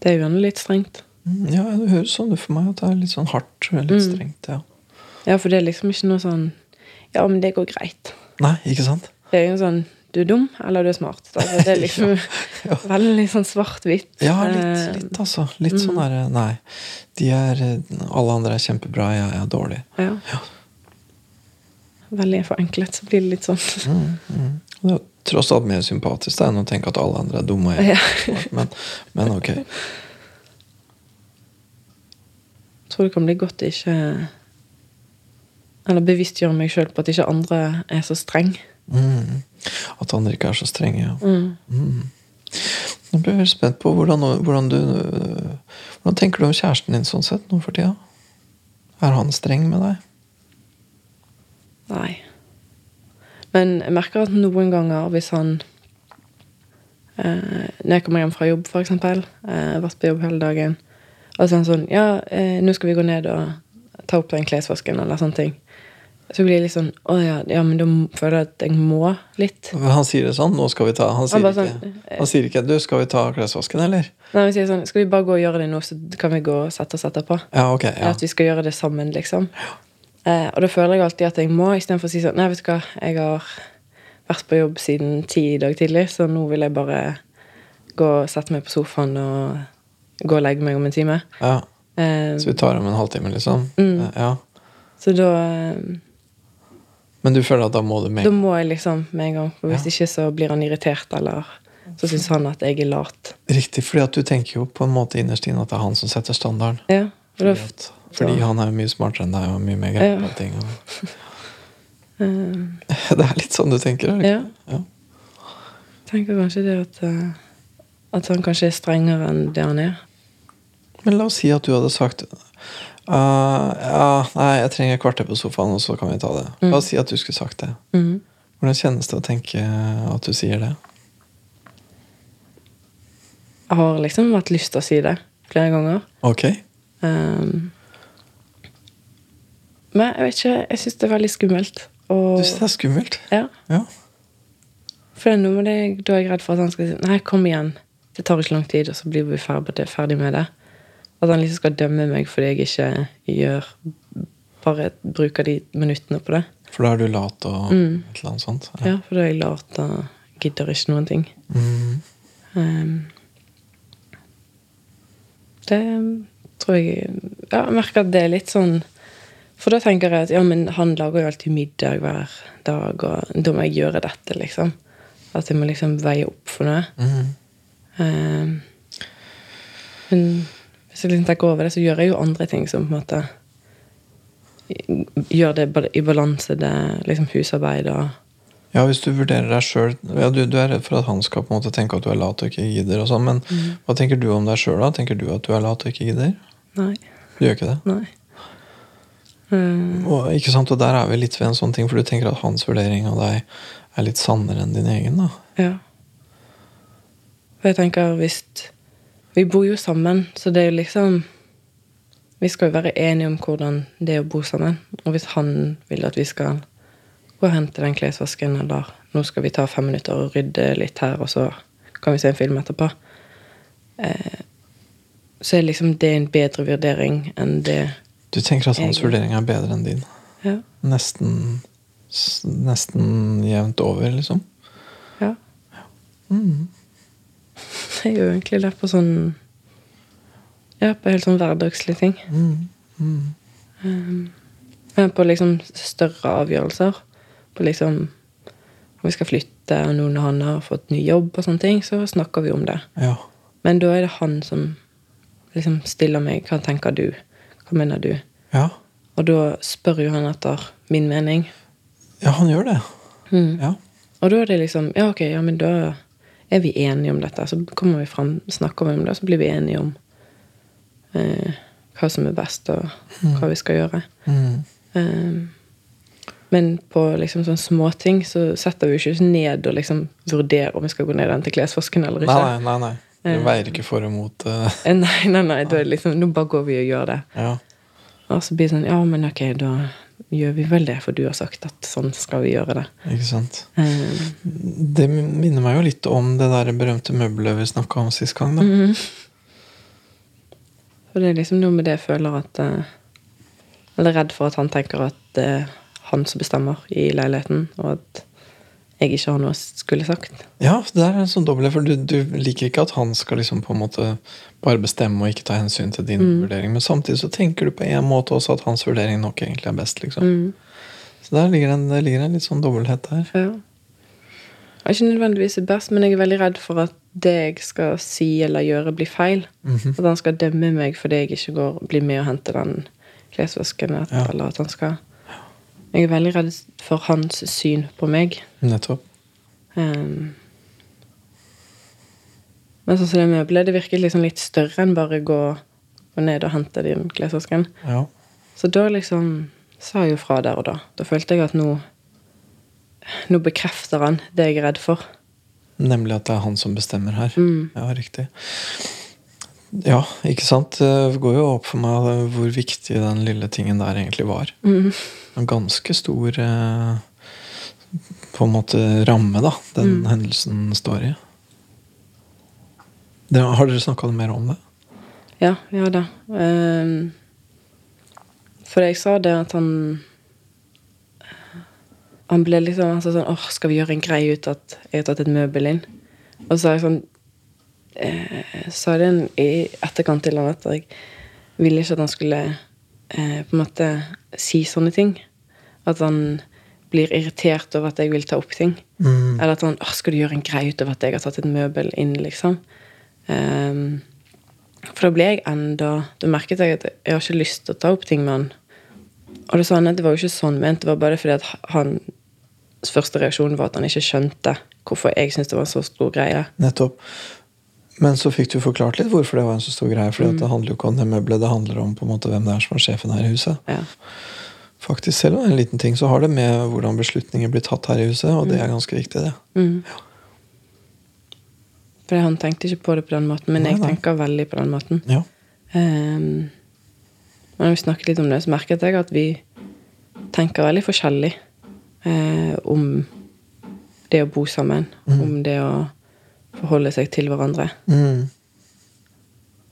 Det er jo litt strengt. Mm, Ja, det høres sånn ut for meg at det er litt sånn hardt og litt Mm. strengt. ja. Ja, for det er liksom ikke noe sånn Ja, men det går greit. Nei, ikke sant? Det er jo sånn Du er dum, eller du er smart. Altså, det er liksom Ja. veldig sånn svart-hvitt. Ja, litt, Eh, litt altså. Litt sånn derre Nei. De er eh, Alle andre er kjempebra, jeg er dårlig. Ja. Veldig forenklet, så blir det litt sånn. Mm, mm. Det er tross alt mer sympatisk da, enn å tenke at alle andre er dumme. Ja. Men, men ok. Jeg tror det kan bli godt å ikke Eller bevisstgjøre meg sjøl på at ikke andre er så streng. Mm. At andre ikke er så strenge. Ja. Mm. Mm. Nå blir jeg veldig spent på hvordan, hvordan du Hvordan tenker du om kjæresten din sånn sett nå for tida? Er han streng med deg? Nei. Men jeg merker at noen ganger, hvis han eh, Når jeg kommer hjem fra jobb, for eksempel, eh, vært på jobb hele dagen, og så er han sånn Ja, eh, nå skal vi gå ned og ta opp den klesvasken, eller sånne ting. Så blir jeg litt sånn Å ja, ja, men da føler jeg at jeg må litt. Han sier det sånn. Nå skal vi ta Han sier, bare ikke, sånn, han sier ikke 'Du, skal vi ta klesvasken', eller? Nei, han sier sånn Skal vi bare gå og gjøre det nå, så kan vi gå og sette oss etterpå? Ja, ok. Ja. At vi skal gjøre det sammen, liksom. Eh, og da føler jeg alltid at jeg må, istedenfor å si sånn Nei, vet du hva, jeg har vært på jobb siden ti i dag tidlig, så nå vil jeg bare gå og sette meg på sofaen og gå og legge meg om en time. ja. Eh, Så vi tar om en halvtime, liksom? Mm. Ja. så da eh, Men du føler at da må du med? Da må jeg liksom med en gang. For hvis Ja. ikke så blir han irritert, eller så syns han at jeg er lat. Riktig, fordi at du tenker jo på en måte innerst inne at det er han som setter standarden. Ja, og da, Fordi, han er jo mye smartere enn deg og mye mer Ja. greie på ting. Og, eh, det er litt sånn du tenker? er det Ja. ikke? ja. tenker kanskje det at eh, At han kanskje er strengere enn det han er. Men la oss si at du hadde sagt Uh, Ja, nei, jeg trenger et kvarter på sofaen, og så kan vi ta det. La oss si at du skulle sagt det. Mm. Hvordan kjennes det å tenke at du sier det? Jeg har liksom hatt lyst til å si det flere ganger. Ok. Um, men jeg vet ikke, jeg syns det er veldig skummelt. Og, Du synes det er skummelt? ja, Ja. for noe med det, da er jeg redd for at han skal si Nei, kom igjen. Det tar ikke lang tid, og så blir vi ferdig, ferdig med det. At han liksom skal dømme meg fordi jeg ikke gjør Bare bruker de minuttene på det. For da er du lat og Mm. et eller annet sånt? Ja, for da er jeg lat og gidder ikke noen ting. Mm. Um, Det tror jeg Ja, jeg merker at det er litt sånn For da tenker jeg at ja, men han lager jo alltid middag hver dag, og da må jeg gjøre dette, liksom. At jeg må liksom veie opp for noe. Eh, men hvis jeg liksom tenker over det, så gjør jeg jo andre ting som på en måte gjør det i balanse, det liksom husarbeid og Ja, hvis du vurderer deg sjøl ja, du, du er redd for at han skal på en måte tenke at du er lat og ikke gidder, og sånn, men hva tenker du om deg sjøl da? Tenker du at du er lat og ikke gidder? Nei. Du gjør ikke det? Nei. Eh, Og, ikke sant? og der er vi litt ved en sånn ting, for du tenker at hans vurdering av deg er litt sannere enn din egen. da. Ja. For jeg tenker hvis Vi bor jo sammen, så det er jo liksom Vi skal jo være enige om hvordan det er å bo sammen. Og hvis han vil at vi skal gå og hente den klesvasken, eller nå skal vi ta fem minutter og rydde litt her, og så kan vi se en film etterpå, eh, så er liksom det en bedre vurdering enn det Du tenker at hans vurdering er bedre enn din. Ja. Nesten, nesten jevnt over, liksom. ja. Mm. Er jo egentlig det på sånn Ja, på helt sånn hverdagslige ting. Mm. Mm. Men på liksom større avgjørelser, på liksom om vi skal flytte, og noen av han har fått ny jobb, og sånne ting, så snakker vi om det. Ja. Men da er det han som liksom stiller meg hva tenker du, hva mener du? ja. Og da spør jo han etter min mening. Ja, han gjør det. Mm. Ja. Og da er det liksom Ja, ok, ja, men da er vi enige om dette. Så kommer vi fram, snakker vi om det, så blir vi enige om eh, hva som er best, og hva vi skal gjøre. Mm. Eh, men på liksom sånne småting så setter vi jo ikke oss ned og liksom vurderer om vi skal gå ned den til klesvasken eller ikke. nei, nei. nei. Du veier ikke for og mot. eh, Eh, Nei, nei, nei, da er liksom, nå bare går vi og gjør det. ja. Og så blir det sånn Ja, men ok, da gjør vi vel det, for du har sagt at sånn skal vi gjøre det. Ikke sant. Um, Det minner meg jo litt om det der berømte møbelet vi snakka om sist gang. da. Mm -hmm. For det er liksom noe med det jeg føler at eh, Eller redd for at han tenker at det er han som bestemmer i leiligheten, og at jeg ikke har noe skulle sagt. Ja, det er en sånn dobbelt, for du, du liker ikke at han skal liksom på en måte bare bestemme og ikke ta hensyn til din vurdering, men samtidig så tenker du på en måte også at hans vurdering nok egentlig er best. liksom. Mm. Så der ligger en, det ligger en litt sånn dobbelthet der. Ja. Jeg er ikke nødvendigvis best, men jeg er veldig redd for at det jeg skal si eller gjøre, blir feil. Mhm. At han skal dømme meg fordi jeg ikke går, blir med og henter den klesvasken. Ja. Eller at han skal Jeg er veldig redd for hans syn på meg. Nettopp. Um, men sånn som det møbelet, det virket liksom litt større enn bare gå, gå ned og hente den klesvasken. Ja. Så da liksom sa jeg jo fra der og da. Da følte jeg at nå Nå bekrefter han det jeg er redd for. Nemlig at det er han som bestemmer her. Mm. Ja, riktig. Ja, ikke sant? Det går jo opp for meg hvor viktig den lille tingen der egentlig var. Mm. En ganske stor eh, på en måte ramme, da, den hendelsen står i. Det, har dere snakka mer om det? Ja, vi har det. Um, for jeg sa det at han Han ble liksom altså sånn Åh, skal vi gjøre en greie ut at jeg har tatt et møbel inn? Og så sa jeg sånn eh, Sa det i etterkant til han at jeg ville ikke at han skulle eh, på en måte si sånne ting. At han blir irritert over at jeg vil ta opp ting. Eller at han Åh, skal du gjøre en greie ut av at jeg har tatt et møbel inn, liksom? Um, for da ble jeg enda Da merket jeg at jeg har ikke lyst til å ta opp ting med han. Og det sa han at det var jo ikke sånn ment, det var bare fordi at hans første reaksjon var at han ikke skjønte hvorfor jeg syntes det var en så stor greie. Nettopp. Men så fikk du forklart litt hvorfor det var en så stor greie. For det handler jo ikke om det møbelet, det handler om på en måte hvem det er som er sjefen her i huset. Ja. Faktisk, Selv om det er en liten ting, så har det med hvordan beslutninger blir tatt her i huset, og det er ganske viktig, det. Mm. For han tenkte ikke på det på den måten, men Nei, jeg nei. tenker veldig på den måten. Ja. Um, når vi snakket litt om det, så merket jeg at vi tenker veldig forskjellig eh, om det å bo sammen. Om det å forholde seg til hverandre. Mm.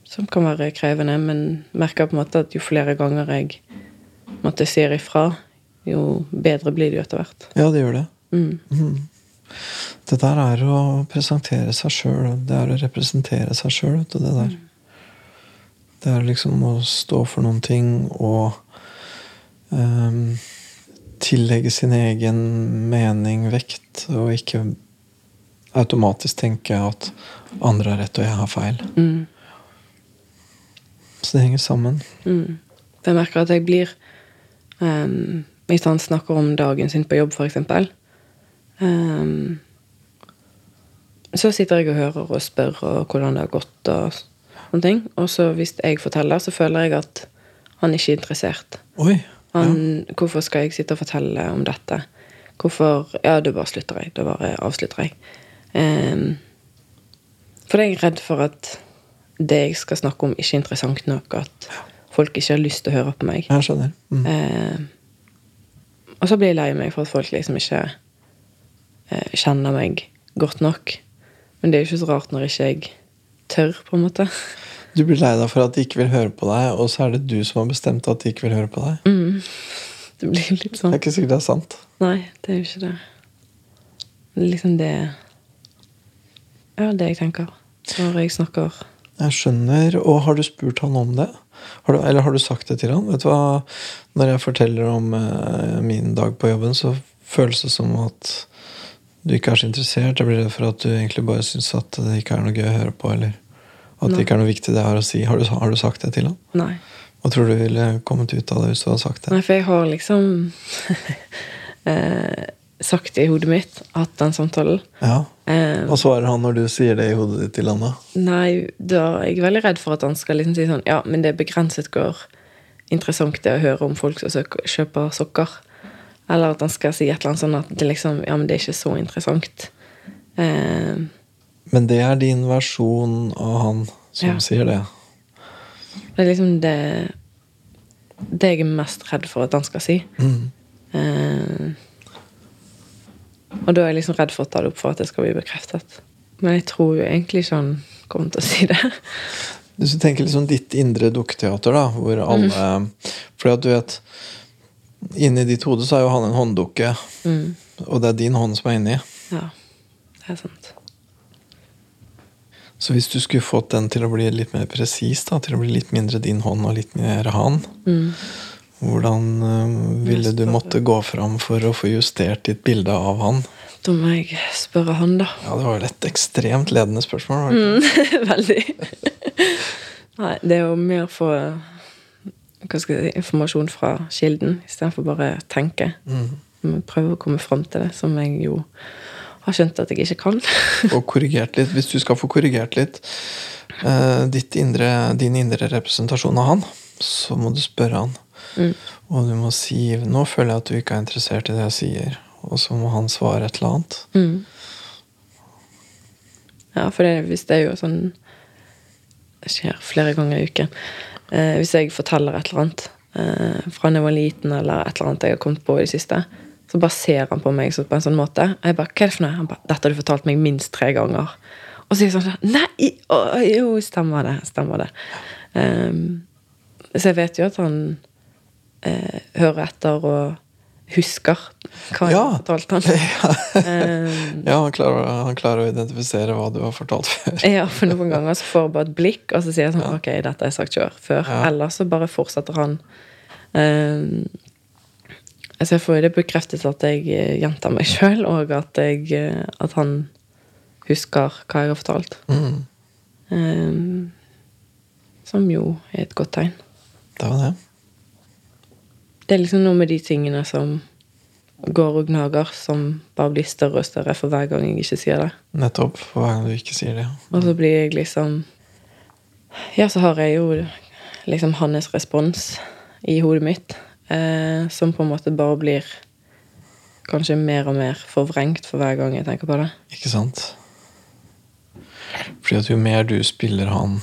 Som kan være krevende, men merker på en måte at jo flere ganger jeg måtte sier ifra, jo bedre blir det jo etter hvert. ja, det gjør det. Mm. Det der er å presentere seg sjøl, det er å representere seg sjøl. Det der. Det er liksom å stå for noen ting og um, tillegge sin egen mening vekt, og ikke automatisk tenke at andre har rett og jeg har feil. Mm. Så det henger sammen. Mm. Jeg merker at jeg blir um, Hvis han snakker om dagen sin på jobb, f.eks. Um, så sitter jeg og hører og spør og hvordan det har gått. og sånne ting. Og så hvis jeg forteller, så føler jeg at han ikke er interessert. Oi, Han. Hvorfor skal jeg sitte og fortelle om dette? Hvorfor Ja, da bare slutter jeg. Da bare avslutter jeg. Um, for jeg er redd for at det jeg skal snakke om, ikke er interessant nok. At folk ikke har lyst til å høre på meg. Jeg skjønner. Mm. Eh, og så blir jeg lei meg for at folk liksom ikke eh, kjenner meg godt nok. Men det er jo ikke så rart når ikke jeg tør, på en måte. Du blir lei deg for at de ikke vil høre på deg, og så er det du som har bestemt at de ikke vil høre på deg. Mm. Det blir litt Det sånn er ikke sikkert det er sant. Nei, det er jo ikke det. Det liksom det Ja, det jeg tenker når jeg snakker. Jeg skjønner. Og har du spurt han om det? Har du, eller har du sagt det til han? Vet du hva? Når jeg forteller om eh, min dag på jobben, så føles det som at du ikke er så interessert. Jeg blir redd for at du egentlig bare syns at det ikke er noe gøy å høre på, eller at det Nei. ikke er noe viktig det jeg har å si. Har du, har du sagt det til han? Nei. Hva tror du ville kommet ut av det hvis du hadde sagt det? Nei, for jeg har liksom eh, sagt i hodet mitt at den samtalen Ja. eh, Hva svarer han når du sier det i hodet ditt til han, da? Nei, da er jeg veldig redd for at han skal liksom si sånn Ja, men det er begrenset hvor interessant det er å høre om folk som søker, kjøper sokker. Eller at han skal si et eller annet sånn at det liksom Ja, men det er ikke så interessant. Eh, Men det er din versjon av han som Ja. sier det. det er liksom det Det jeg er mest redd for at han skal si. Mm. Eh, og da er jeg liksom redd for å ta det opp for at det skal bli bekreftet. Men jeg tror jo egentlig ikke han kommer til å si det. Hvis du tenker liksom ditt indre dukketeater, da, hvor alle Fordi at du vet Inni ditt hode så er jo han en hånddukke, Mm. og det er din hånd som er inni. Ja, det er sant. Så hvis du skulle fått den til å bli litt mer presis, til å bli litt mindre din hånd og litt mer han, Mm. Hvordan øh, ville du måtte gå fram for å få justert ditt bilde av han? Da må jeg spørre han, da. Ja, det var vel et ekstremt ledende spørsmål. Var det? ikke? Veldig. Nei, det er jo mer å få si, informasjon fra kilden istedenfor bare å tenke. Mm. Prøve å komme fram til det, som jeg jo har skjønt at jeg ikke kan. Og korrigert litt. Hvis du skal få korrigert litt uh, ditt indre, din indre representasjon av han, så må du spørre han. Mm. Og du må si 'Nå føler jeg at du ikke er interessert i det jeg sier'. Og så må han svare et eller annet. Mm. Ja, for det, hvis det er jo sånn Det skjer flere ganger i uken. Eh, hvis jeg forteller et eller annet eh, fra da jeg var liten, eller et eller annet jeg har kommet på i det siste, så bare ser han på meg så, på en sånn måte. Og jeg bare 'Hva er det for noe?' Han bare 'Dette har du fortalt meg minst tre ganger'. Og så sier jeg sånn 'Nei! Å, jo, stemmer det. Stemmer det'. Um, så jeg vet jo at han eh, hører etter og husker hva Ja. har fortalt han. Ehm, Ja, han klarer, han klarer å identifisere hva du har fortalt før. Ja, for noen ganger så får jeg bare et blikk, og så sier jeg sånn Ok, dette har jeg sagt før. før. Ja. Eller så bare fortsetter han. Um, altså jeg får jo det bekreftet at jeg eh, gjentar meg sjøl, og at, jeg, eh, at han husker hva jeg har fortalt. Mm, Um, som jo er et godt tegn. det var det. Det er liksom noe med de tingene som går og gnager, som bare blir større og større for hver gang jeg ikke sier det. Nettopp. For hver gang du ikke sier det. Og så blir jeg liksom Ja, så har jeg jo liksom hans respons i hodet mitt, eh, som på en måte bare blir kanskje mer og mer forvrengt for hver gang jeg tenker på det. Ikke sant? Fordi at jo mer du spiller han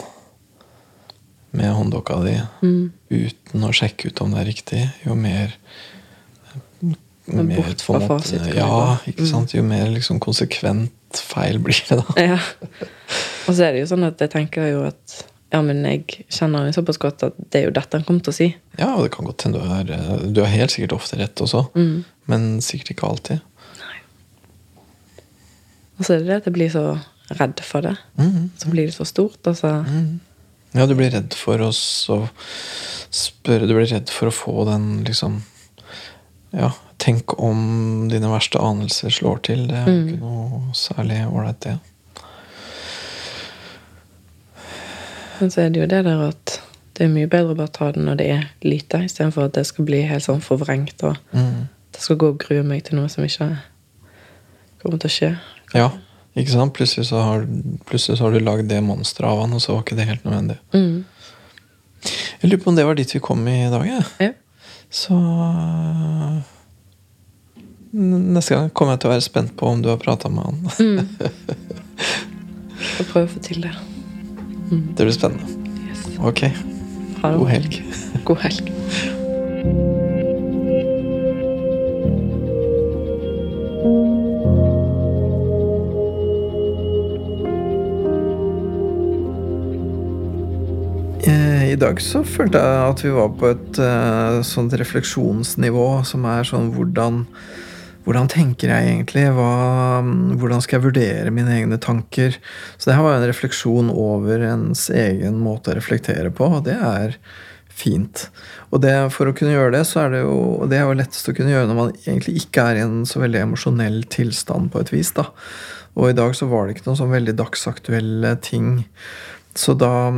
med hånddokka di Mm. uten å sjekke ut om det er riktig, jo mer mer på en måte- Ja, gå. ikke sant? Jo mer liksom konsekvent feil blir det, da. Ja. Og så er det jo sånn at jeg tenker jo at ja, men jeg kjenner jo såpass godt at det er jo dette han kommer til å si. Ja, og det kan godt hende du er Du har helt sikkert ofte rett også, Mm. men sikkert ikke alltid. Nei. Og så er det det at jeg blir så redd for det. Mm. Så blir det så stort, altså. så Mhm. Ja, du blir redd for å spørre Du blir redd for å få den liksom Ja, tenk om dine verste anelser slår til. Det er mm. ikke noe særlig ålreit, det. Men så er det jo det der at det er mye bedre å bare ta det når det er lite, istedenfor at det skal bli helt sånn forvrengt, og Mm. det skal gå og grue meg til noe som ikke kommer til å skje. Ja, ikke sant? Plutselig så har, plutselig så har du lagd det monsteret av han, og så var ikke det helt nødvendig. Mm. Jeg lurer på om det var dit vi kom i dag, jeg. Ja. Så Neste gang kommer jeg til å være spent på om du har prata med han. Og prøve å få til det. Det blir spennende. Yes. Ok. God helg. God helg. I dag så følte jeg at vi var på et uh, sånt refleksjonsnivå som er sånn hvordan hvordan tenker jeg egentlig? Hva, hvordan skal jeg vurdere mine egne tanker? Så det her var en refleksjon over ens egen måte å reflektere på, og det er fint. Og det, for å kunne gjøre det, så er det jo det er jo lettest å kunne gjøre når man egentlig ikke er i en så veldig emosjonell tilstand på et vis. da. Og i dag så var det ikke noen sånn veldig dagsaktuelle ting. Så da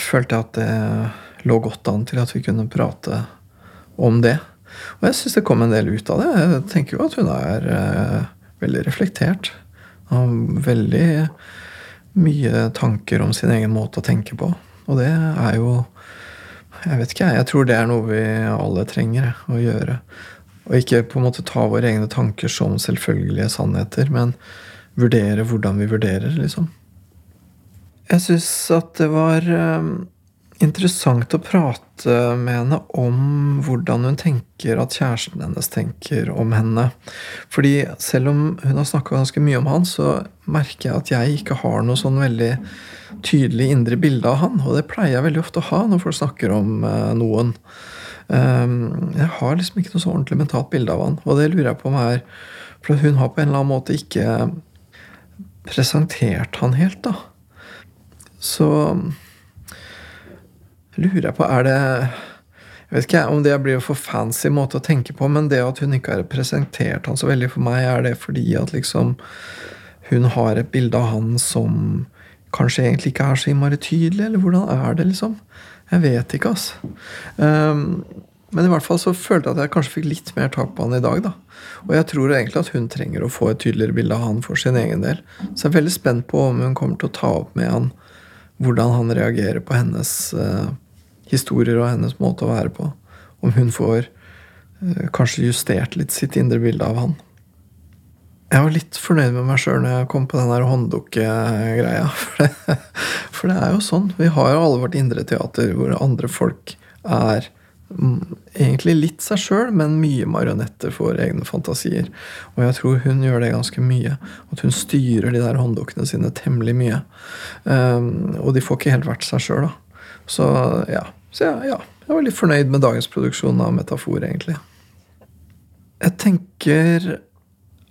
følte jeg at det lå godt an til at vi kunne prate om det. Og jeg syns det kom en del ut av det. Jeg tenker jo at hun er eh, veldig reflektert. Og veldig mye tanker om sin egen måte å tenke på. Og det er jo Jeg vet ikke, jeg. Jeg tror det er noe vi alle trenger å gjøre. Og ikke på en måte ta våre egne tanker som selvfølgelige sannheter, men vurdere hvordan vi vurderer, liksom. Jeg syns at det var eh, interessant å prate med henne om hvordan hun tenker at kjæresten hennes tenker om henne. Fordi selv om hun har snakka ganske mye om han, så merker jeg at jeg ikke har noe sånn veldig tydelig indre bilde av han. Og det pleier jeg veldig ofte å ha når folk snakker om eh, noen. Um, jeg har liksom ikke noe så ordentlig mentalt bilde av han. Og det lurer jeg på om er For hun har på en eller annen måte ikke presentert han helt, da. Så lurer jeg på Er det Jeg vet ikke om det blir for fancy måte å tenke på, men det at hun ikke har representert han så veldig for meg, er det fordi at liksom hun har et bilde av han som kanskje egentlig ikke er så innmari tydelig, eller hvordan er det, liksom? Jeg vet ikke, altså. Um, men i hvert fall så følte jeg at jeg kanskje fikk litt mer tak på han i dag. da. Og jeg tror egentlig at hun trenger å få et tydeligere bilde av han for sin egen del. Så jeg er veldig spent på om hun kommer til å ta opp med han hvordan han reagerer på hennes eh, historier og hennes måte å være på. Om hun får eh, kanskje justert litt sitt indre bilde av han. Jeg var litt fornøyd med meg sjøl når jeg kom på den hånddukkegreia. For for det er jo sånn. Vi har jo alle vårt indre teater hvor andre folk er egentlig litt seg sjøl, men mye marionetter for egne fantasier. Og jeg tror hun gjør det ganske mye. At hun styrer de der hånddukkene sine temmelig mye. Um, og de får ikke helt vært seg sjøl, da. Så ja. Så ja, ja. Jeg var litt fornøyd med dagens produksjon av Metafor, egentlig. Jeg tenker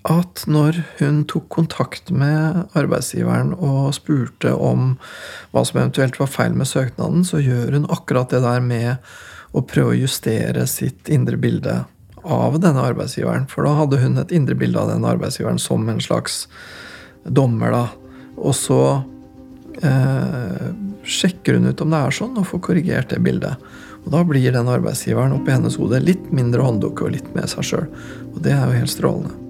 at når hun tok kontakt med arbeidsgiveren og spurte om hva som eventuelt var feil med søknaden, så gjør hun akkurat det der med å prøve å justere sitt indre bilde av denne arbeidsgiveren. For da hadde hun et indre bilde av denne arbeidsgiveren som en slags dommer, da. Og så eh, sjekker hun ut om det er sånn, og får korrigert det bildet. Og da blir den arbeidsgiveren oppi hennes hode litt mindre hånddukke og litt med seg sjøl. Og det er jo helt strålende.